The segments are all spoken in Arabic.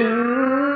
إن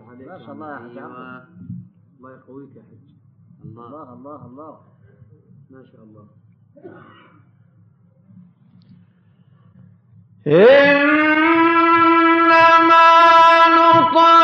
عليك ما شاء الله يا أيوة. الله يقويك يا حج الله. الله الله, الله. ما شاء الله. إنما نطلب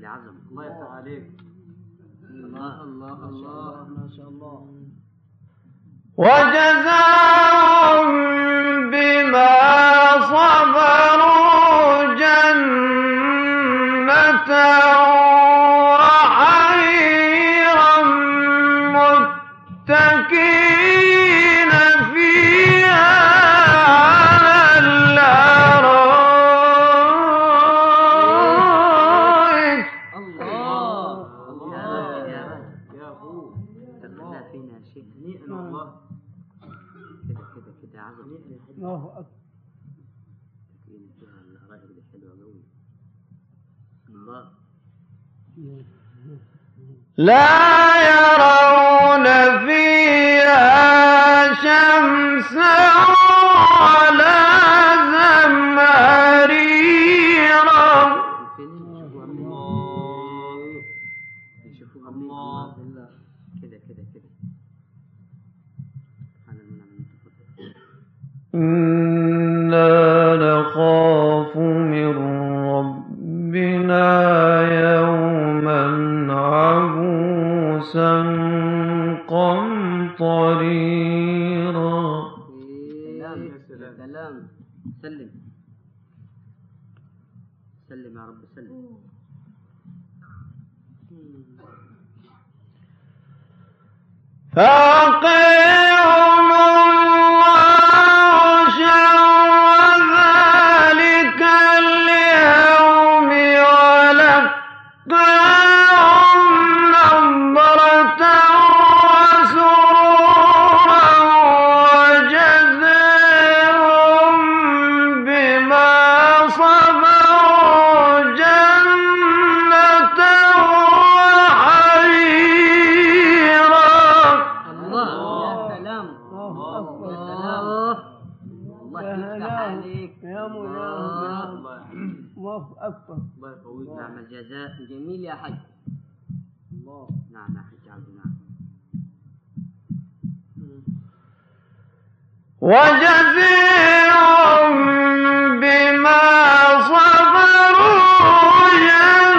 إلى عزم الله يفتح عليك. الله الله الله. ما شاء الله. وجزاهم بما لا إمامنا الله أكبر. الله يقويك. نعم الجزاء جميل يا الله. نعم يا عبد وجزيهم بما صبروا يا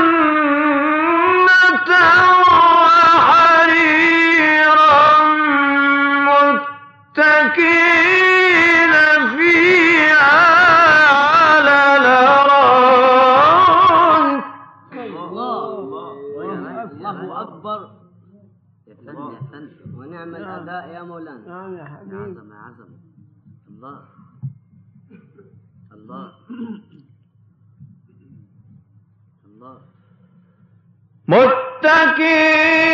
তাকে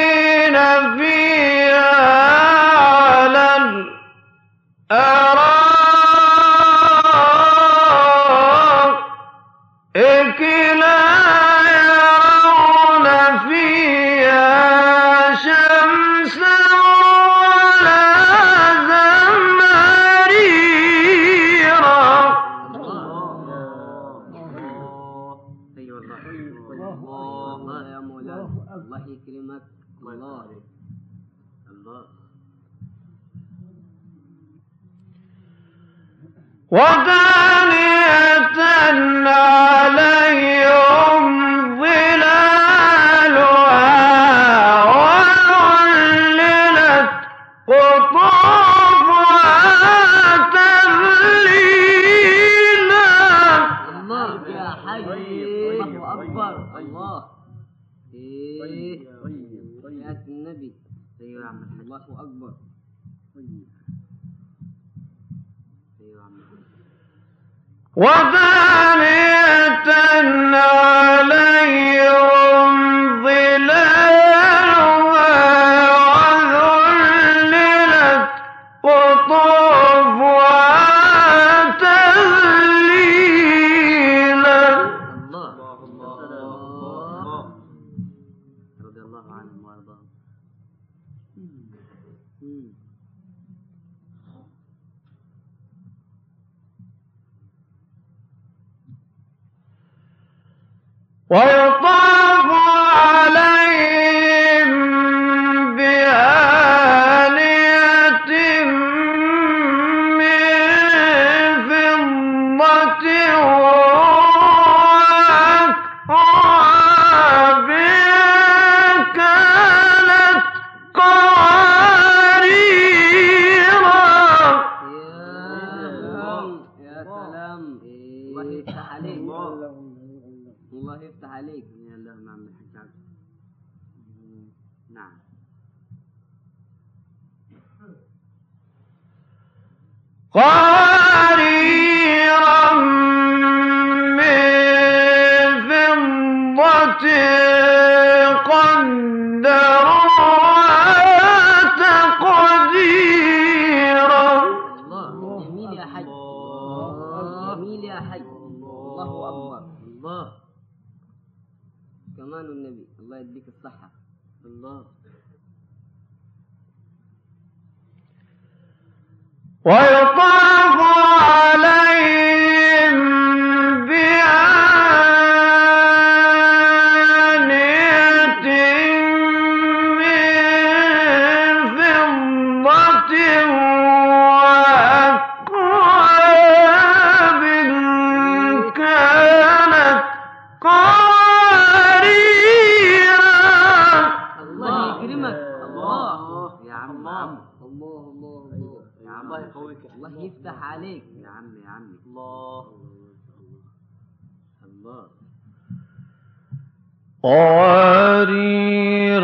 قوارير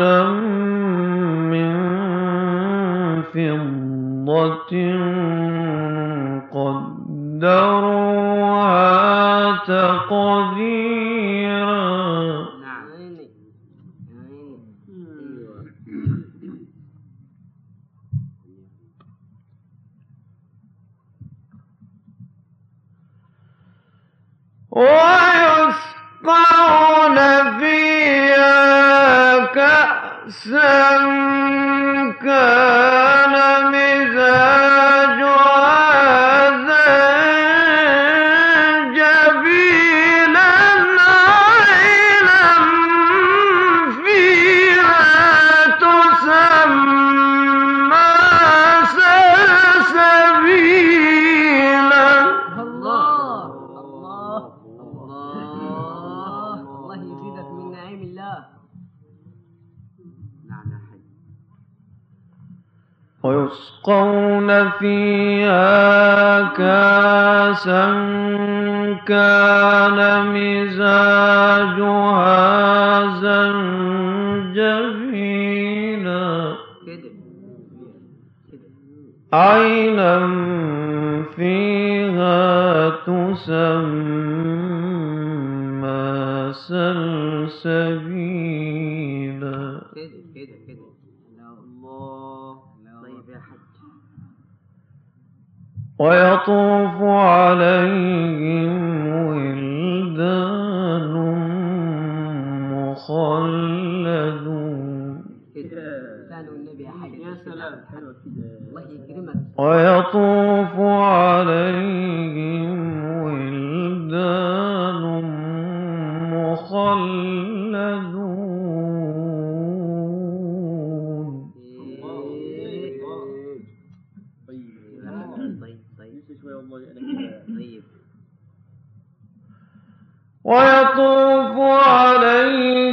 ويطوف عليهم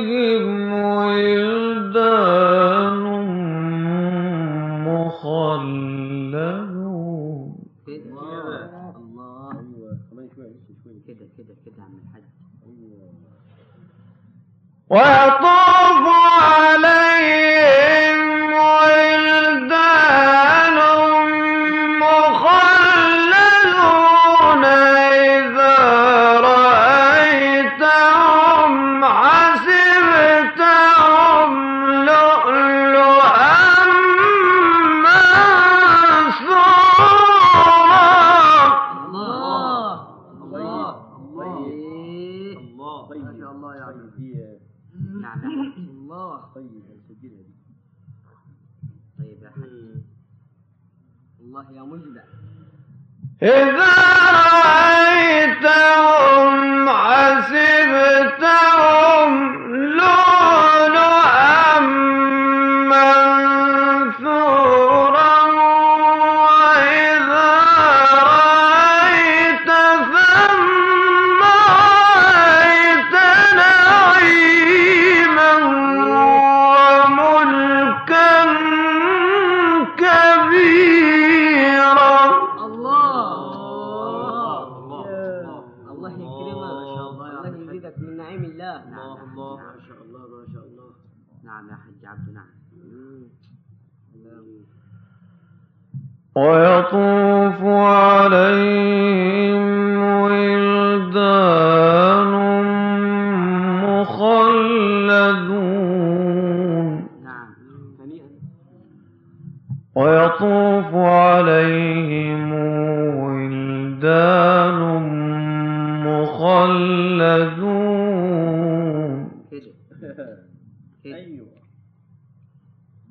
كده أيوة.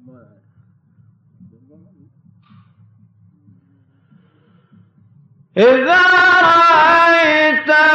ما إذا رأيتهم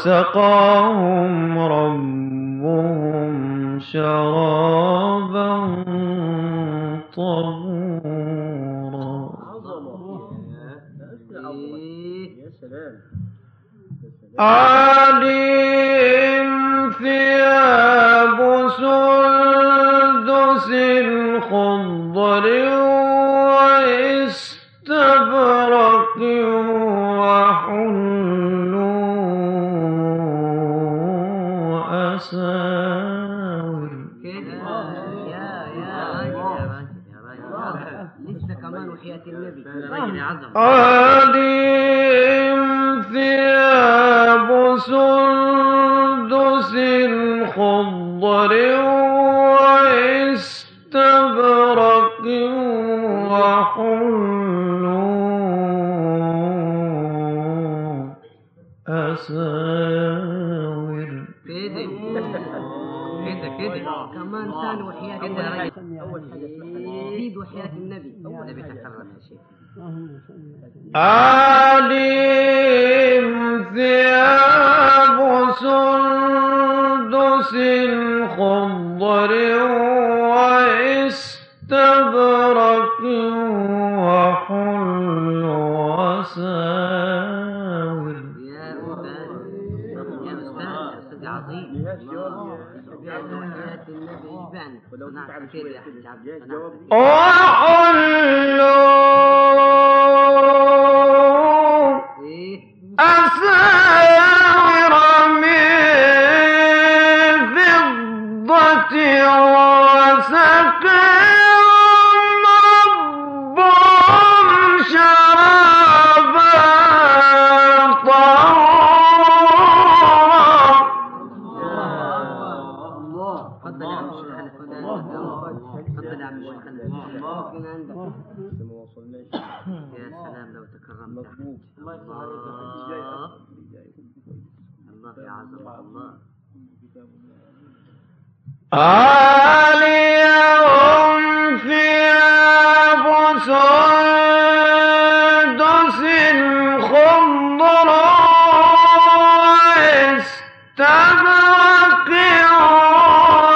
وسقاهم لسه كمان وحياة النبي. راجل آه. ثياب عليهم ثياب سندس خضر واستبرق وحل وساور. يا أبا عظيم. وأحل عاليهم ثياب سندس خضر واستبرق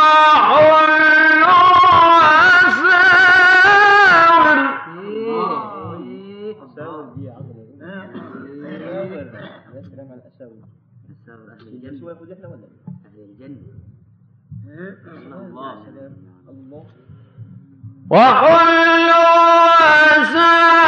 وحلوا. أساور الأساور أهل الجنة. الله. وقل عسى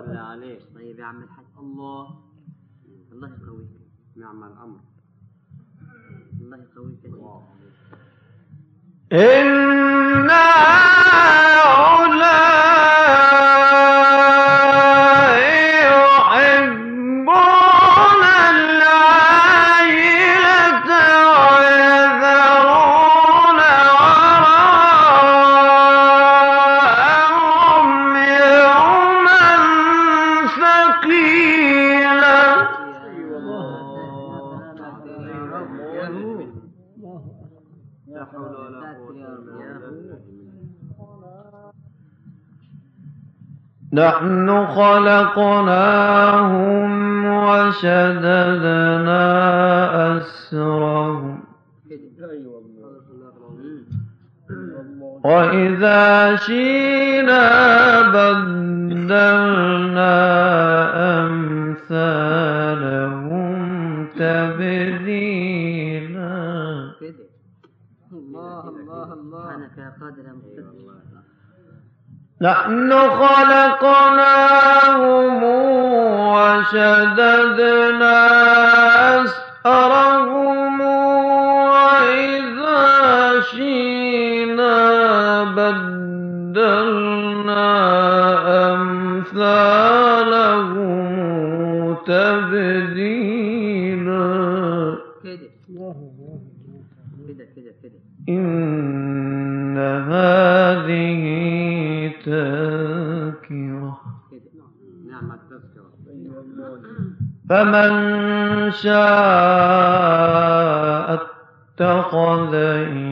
بالله عليك طيب يا عم الحاج الله. الله يقويك. نعم الأمر. الله يقويك الله إنا على خلقناهم وشددنا أسرهم. وإذا شئنا بدلنا نحن خلقناهم وشددنا أسرهم وإذا شينا بدلنا أمثالهم تبديلا. كده كده كده. فمن شاء اتخذ إلى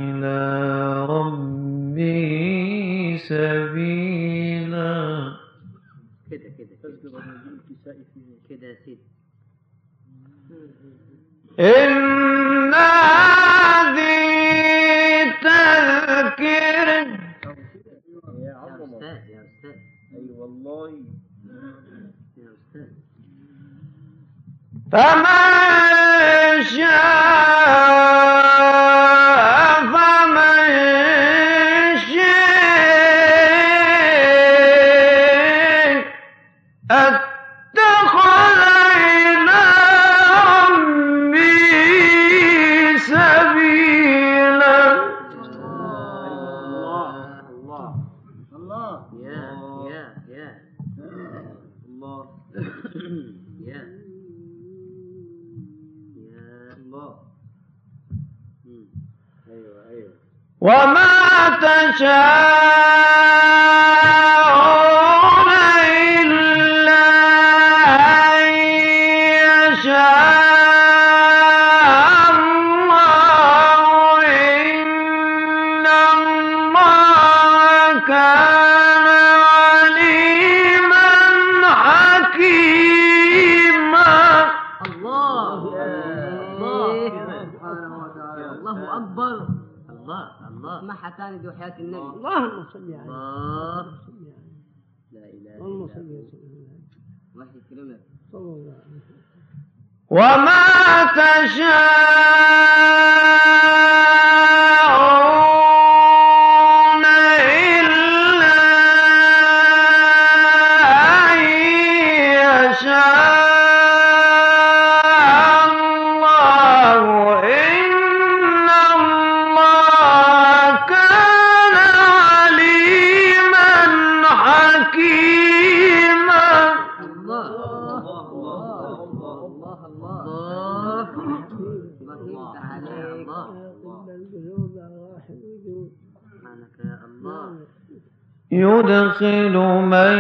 يدخل من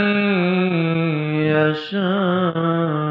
يشاء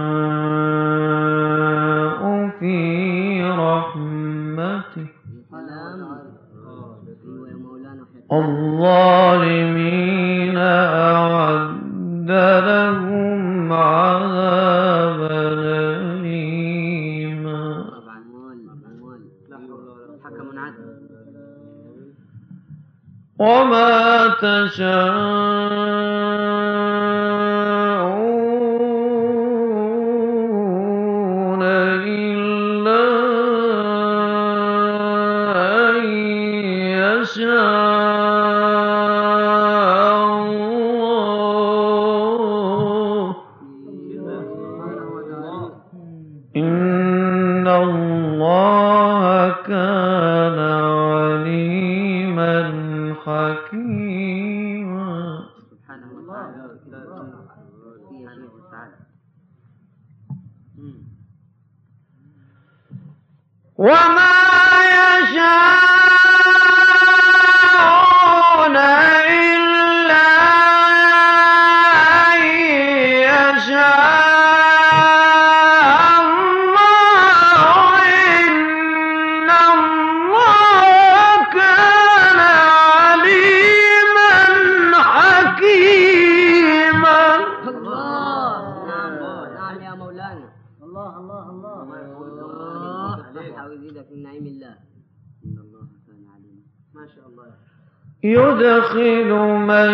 يدخل من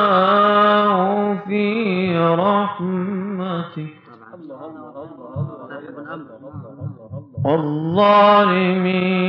يشاء في رحمته الظالمين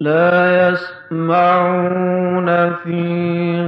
لا يسمعون فيها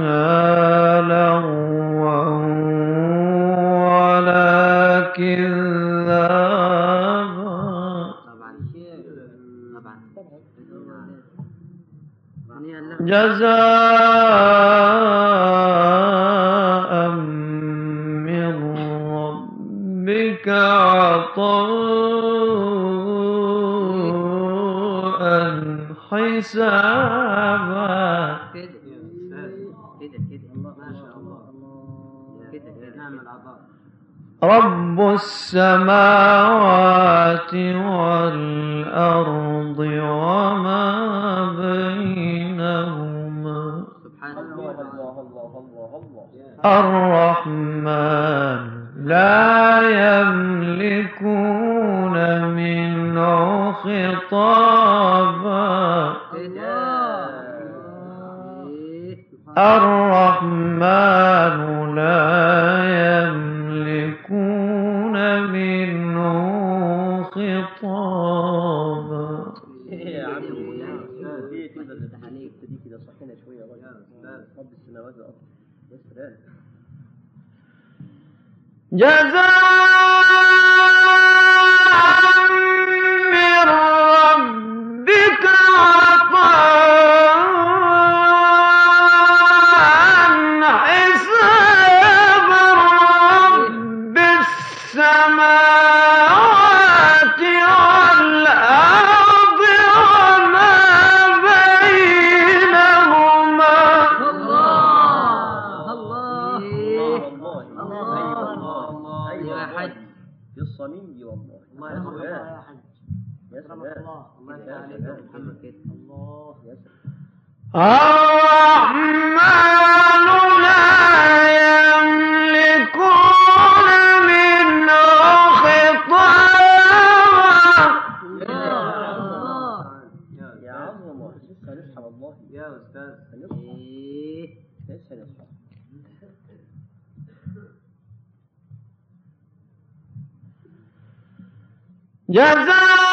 Yazan!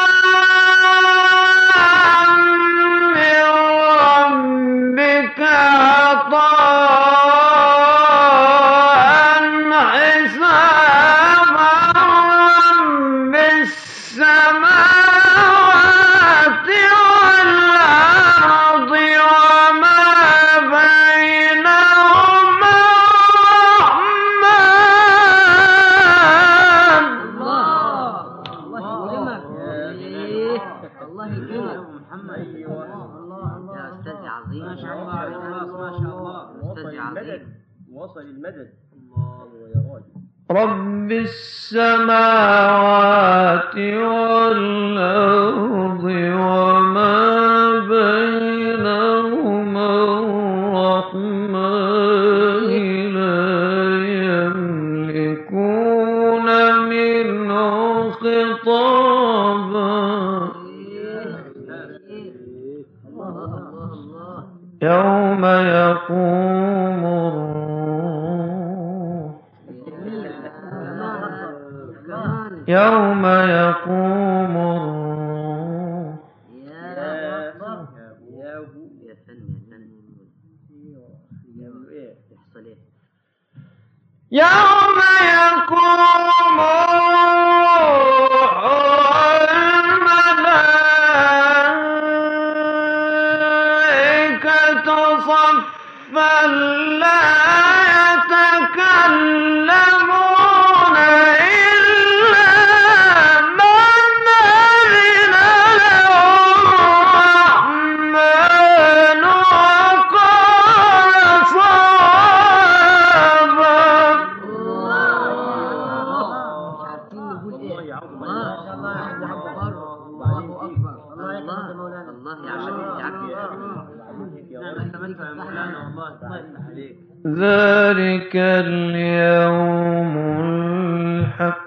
ذلك اليوم الحق.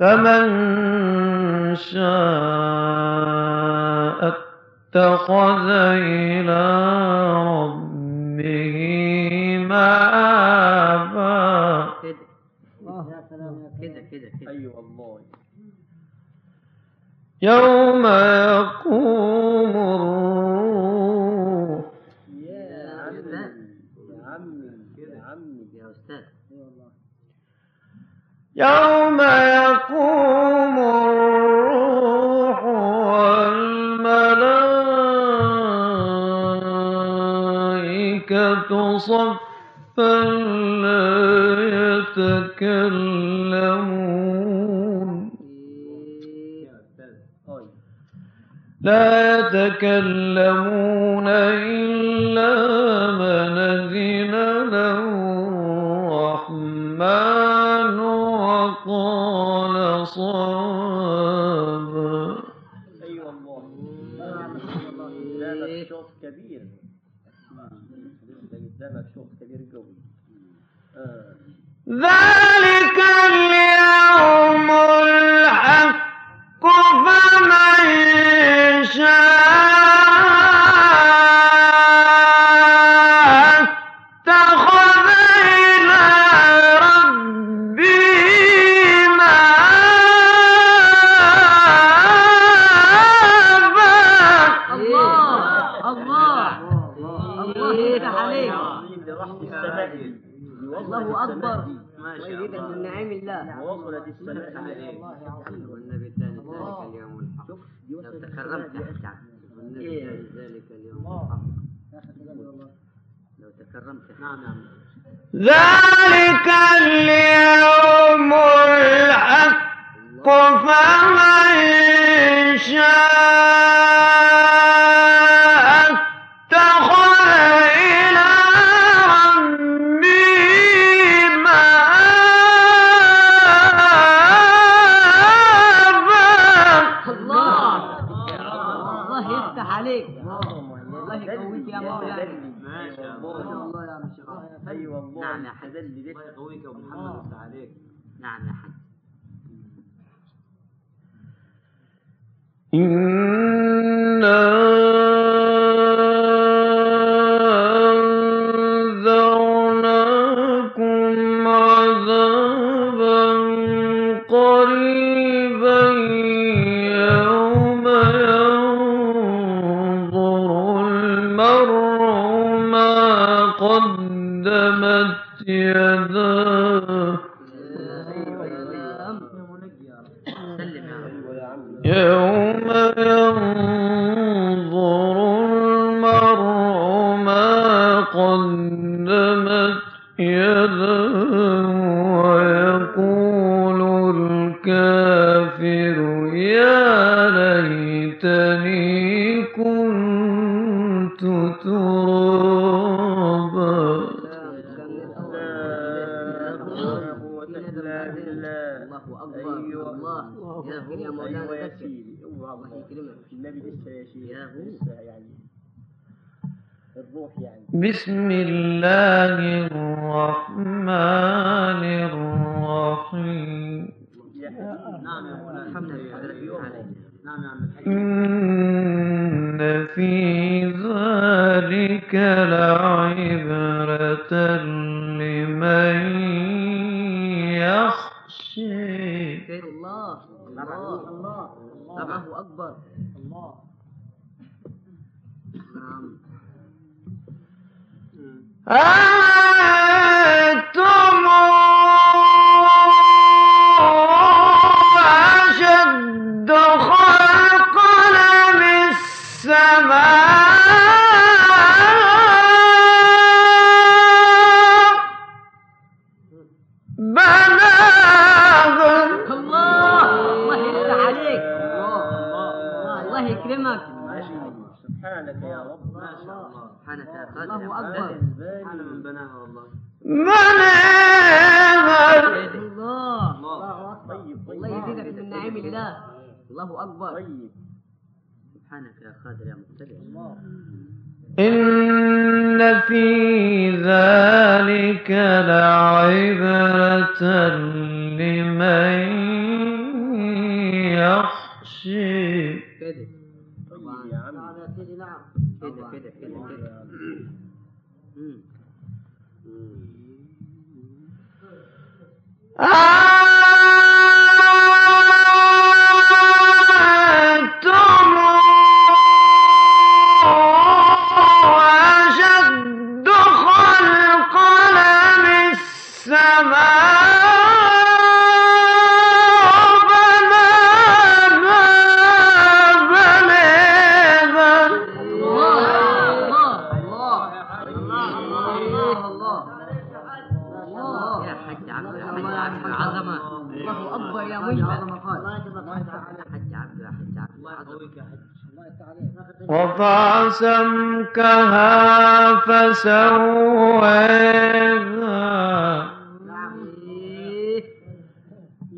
فمن شاء اتخذ إلى ربه مآبا. يوم يقول يوم يقوم الروح والملائكة صفا لا يتكلمون. لا يتكلمون إلا that الله أكبر. ويزيدك من نعيم الله. ووصلت السنة عليه والله عظيم والنبي الثاني ذلك اليوم الحق لو تكرمت حتى والنبي ذلك اليوم. الحق لو تكرمت. نعم نعم. ذلك اليوم الحق فمن شاء بسم الله الرحمن الرحيم إن في ذلك لعبرة لمن يخشى الله الله الله الله أكبر Ah!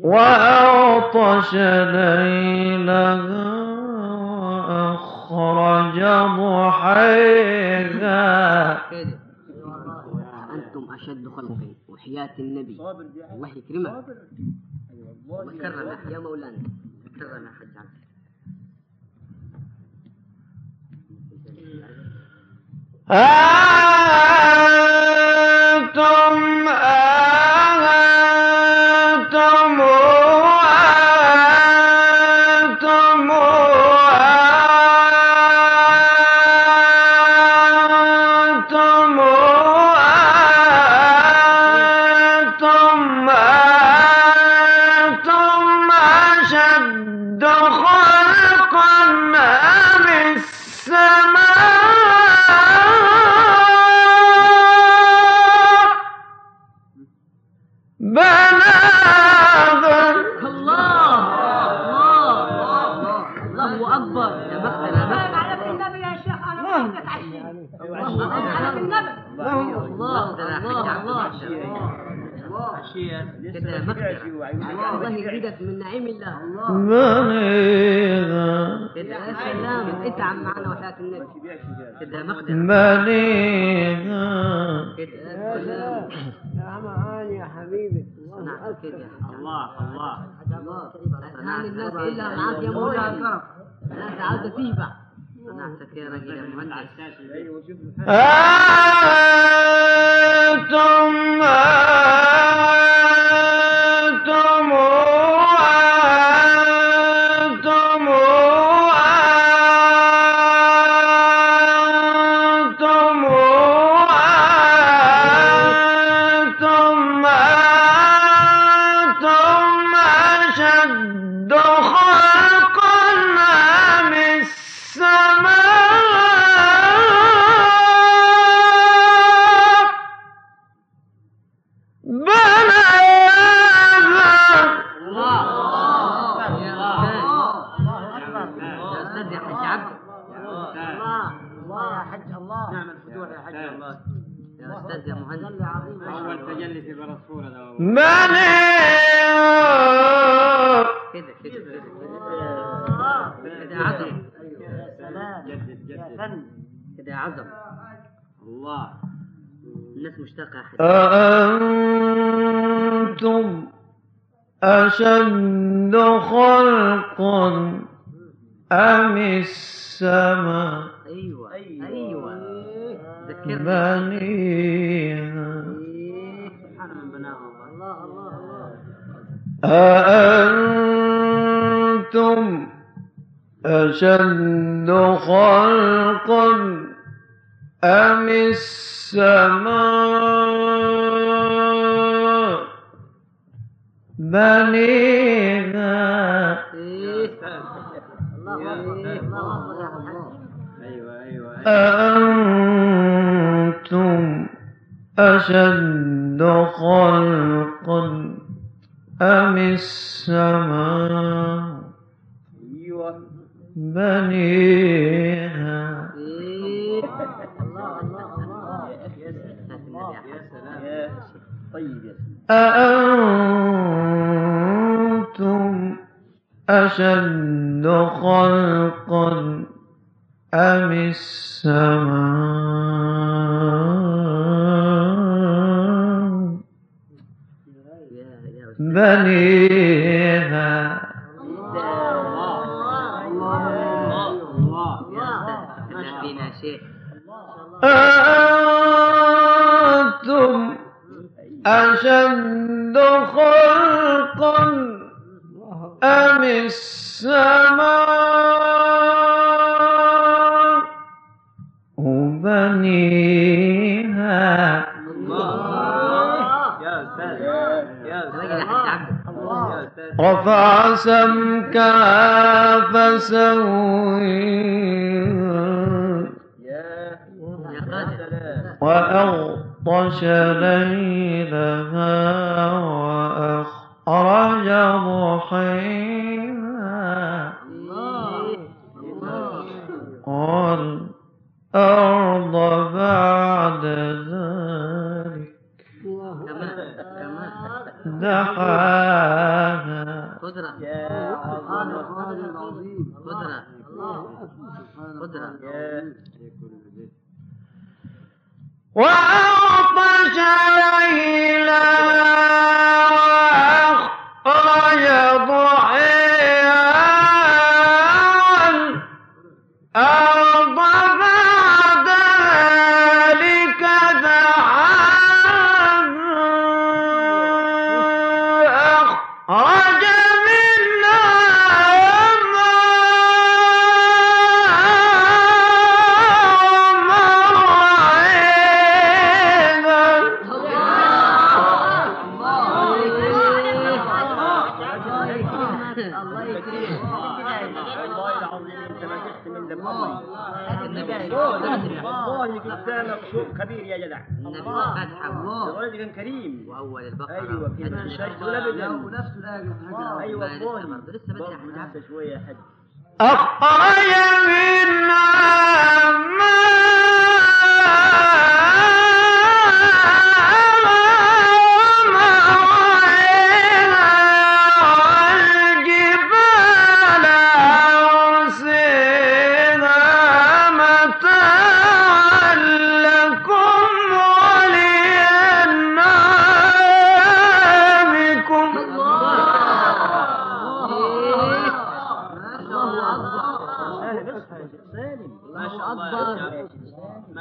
وأعطش ليلها وأخرج ضحيها. أنتم أشد خلقي وحياة النبي. الله يكرمك. وكرمك يا مولانا. كرمك حجا آه! بالله يعني معاك يا مولاي انت عاوز تيبع أنا أحسك يا راجل يا أيوة، مهندس. مشتق أحد. أأنتم أشد خلقا أم السماء؟ أيوة. أيوة. أيوة. ذكرنا إيه. بنيها أأنتم أشد خلقا أم السماء بنينا أنتم أشد خلقا أم السماء أيوة. بنيها أأنتم أشد خلقا أم السماء بنيها الله الله الله الله الله الله الله الله الله أأنتم أشد خلقا أم السماء وبنيها رفع سمكها فسويها مرسلا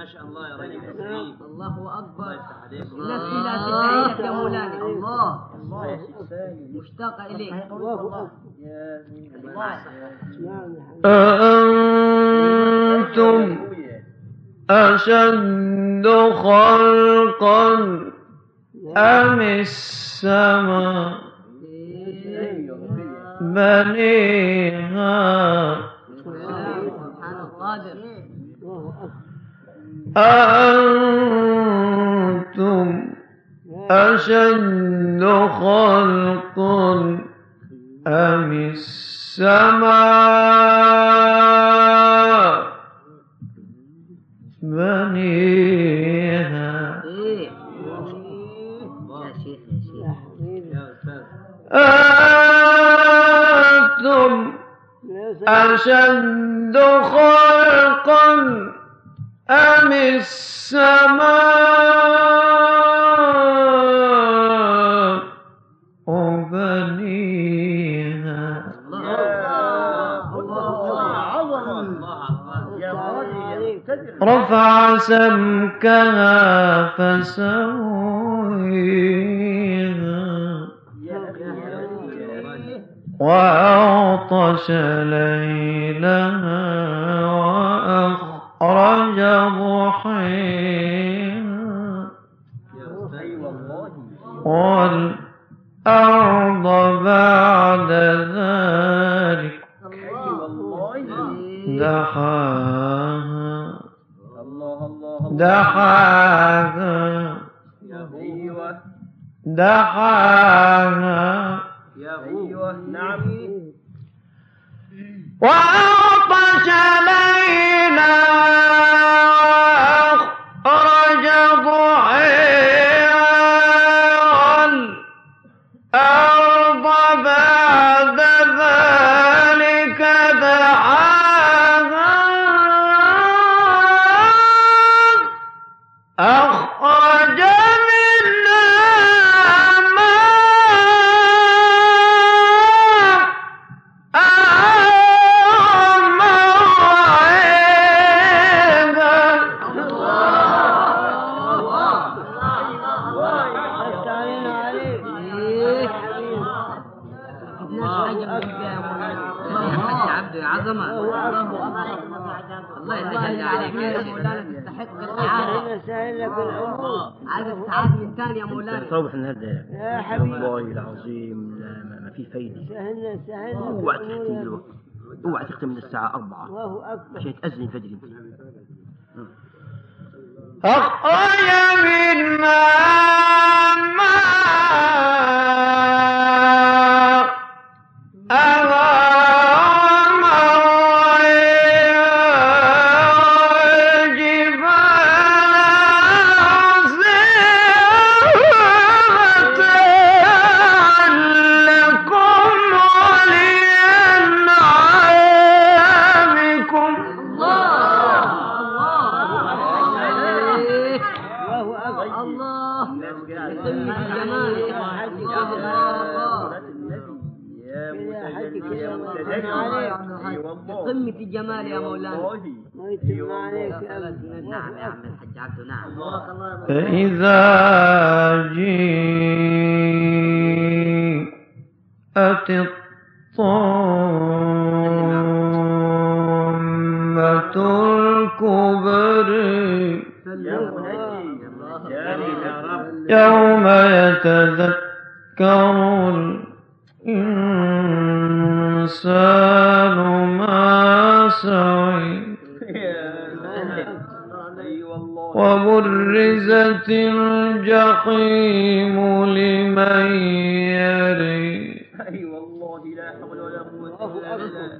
ما شاء الله يا رجل تسليم الله أكبر. الناس إلى تدعي يا مولانا الله الله يا إليك. الله أنتم أشد خلقا أم السماء بنيها أأنتم أشد خلقا أم السماء؟ بنيها أنتم أشد خلقا أم السماء بنيها رفع سمكها فسويها. وأعطش ليلها. العجب حين والأرض بعد ذلك دحاها. دحاها. دحاها. يا أيوه نعم اوعى تختم بالوقت اوعى تختم من الساعة أربعة. عشان تأذن الفجر انت مزاجي جاءت الطامة الكبر. يوم يتذكر الإنسان ما سعي وبر برزت الجحيم لمن يري. أي والله لا حول ولا قوة إلا بالله.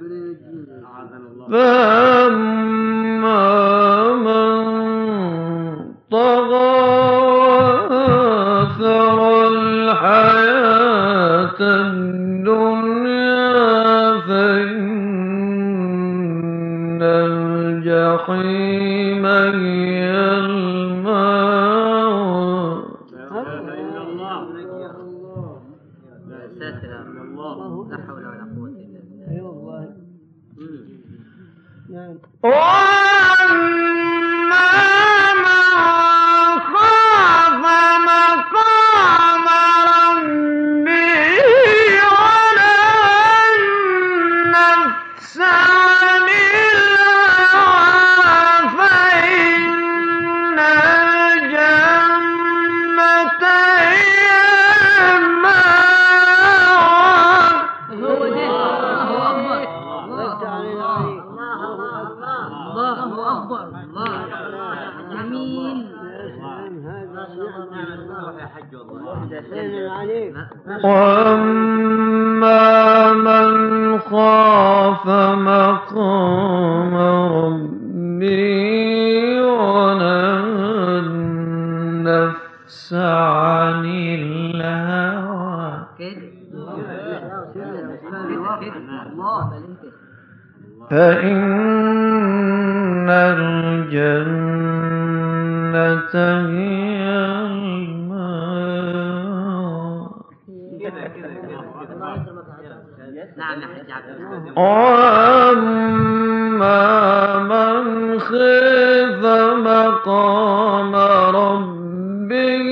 مقام ربه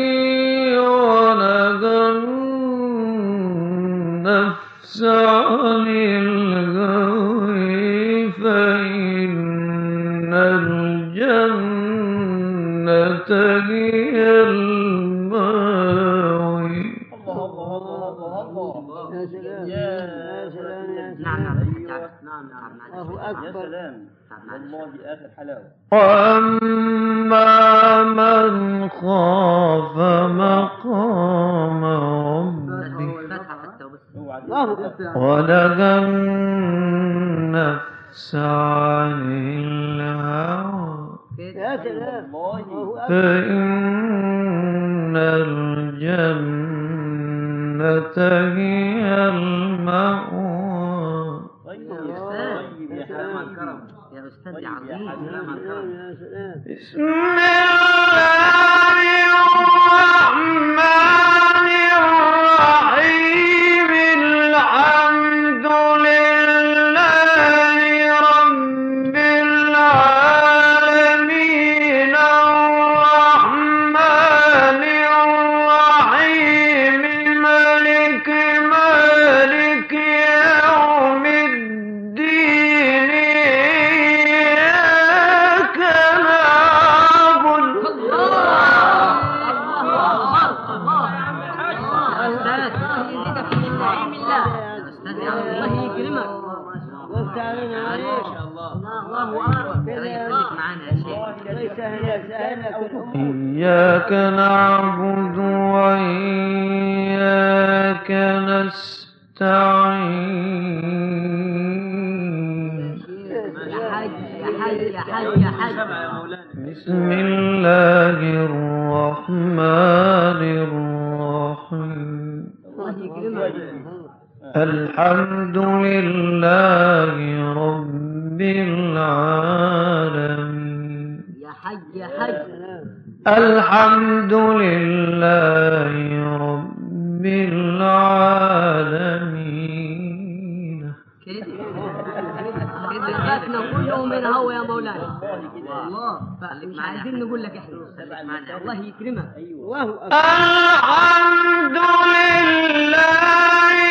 ونهى النفس وأما من خاف مقام ربه ولدى النفس عن الهوى فإن 我想你了马上就 لله رب العالمين. يا حج يا حج الحمد لله رب العالمين. كده كده كلهم من هو يا مولانا الله عايزين نقول لك إحنا الله يكرمك الحمد لله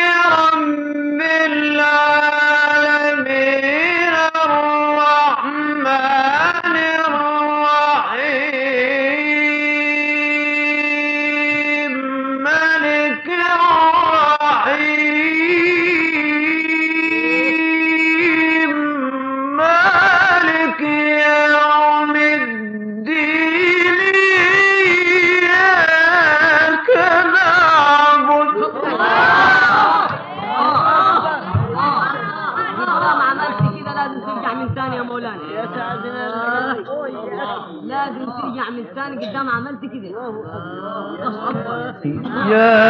Yeah.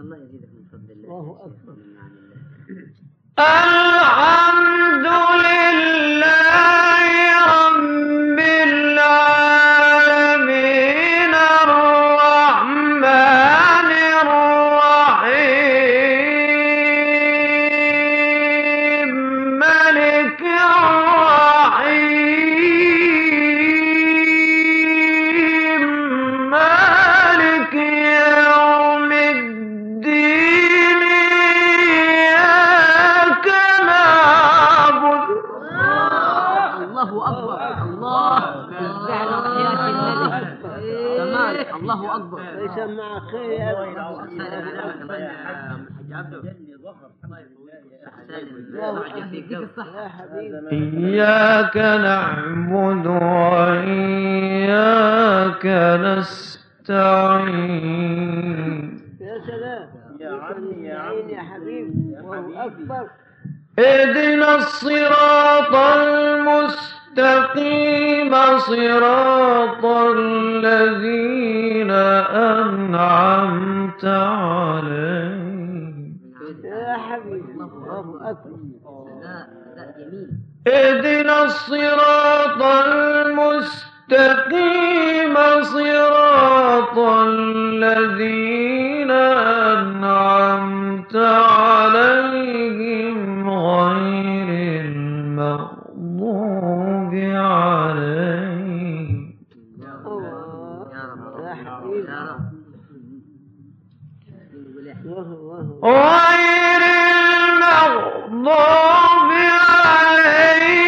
الله يزيدك من فضل الله الله أكبر يعني. آه. إياك نعبد وإياك نستعين. يا سلام. يا عمي يا عمي. يا حبيبي. وهو أكبر. اهدنا الصراط المستقيم صراط الذين أنعمت عليهم. يا حبيبي. الله أكبر. اهدنا الصراط المستقيم صراط الذين أنعمت عليهم غير المغضوب عليهم. غير المغضوب عليه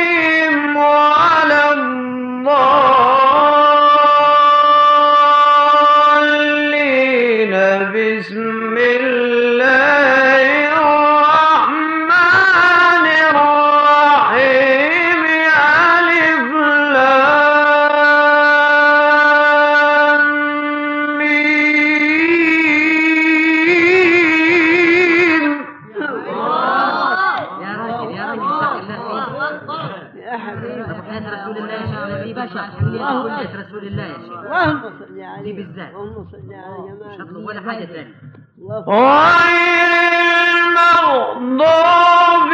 دي بشر رسول الله. يا شيخ اللهم صل عليه دي بالذات اللهم ولا حاجة ثانية غير المغضوب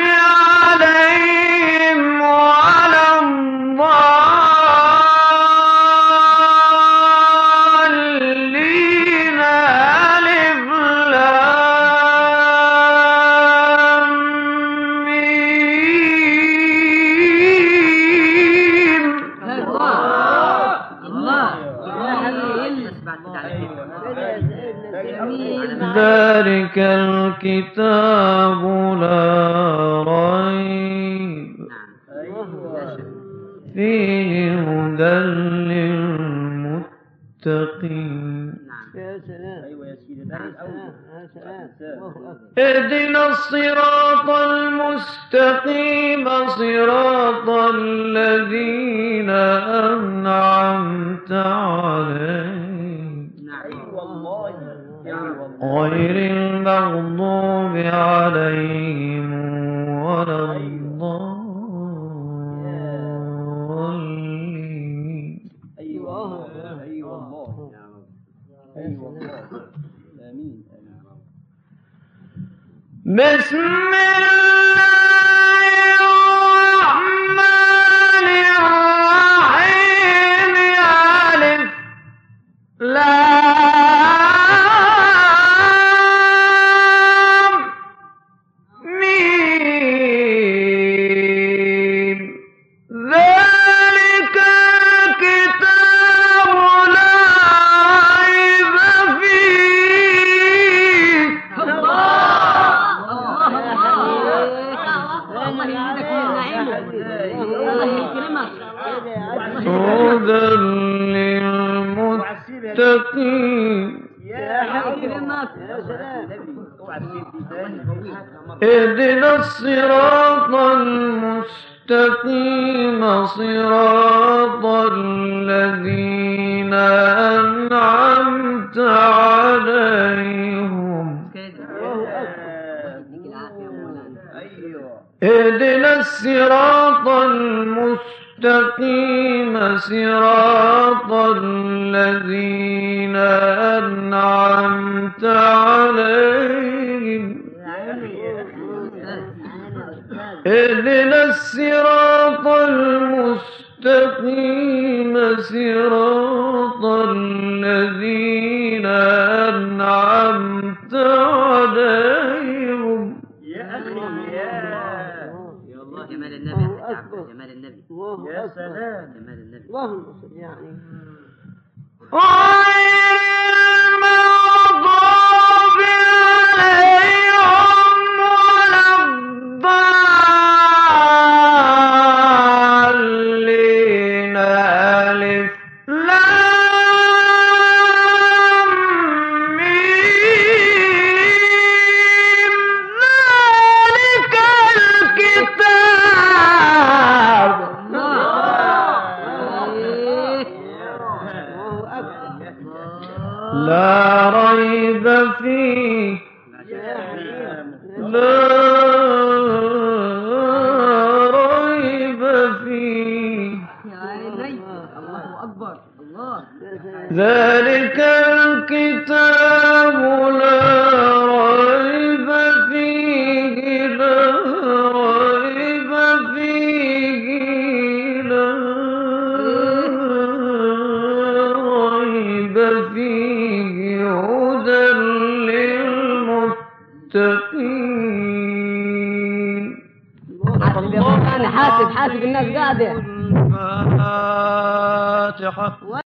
mesmer. اهدنا الصراط المستقيم صراط الذين أنعمت عليهم. اهدنا الصراط المستقيم صراط الذين اهدنا الصراط المستقيم صراط الذين أنعمت عليهم. جمال النبي يا حاج عبد جمال النبي. الله أكبر. جمال النبي اللهم صل يعني. غير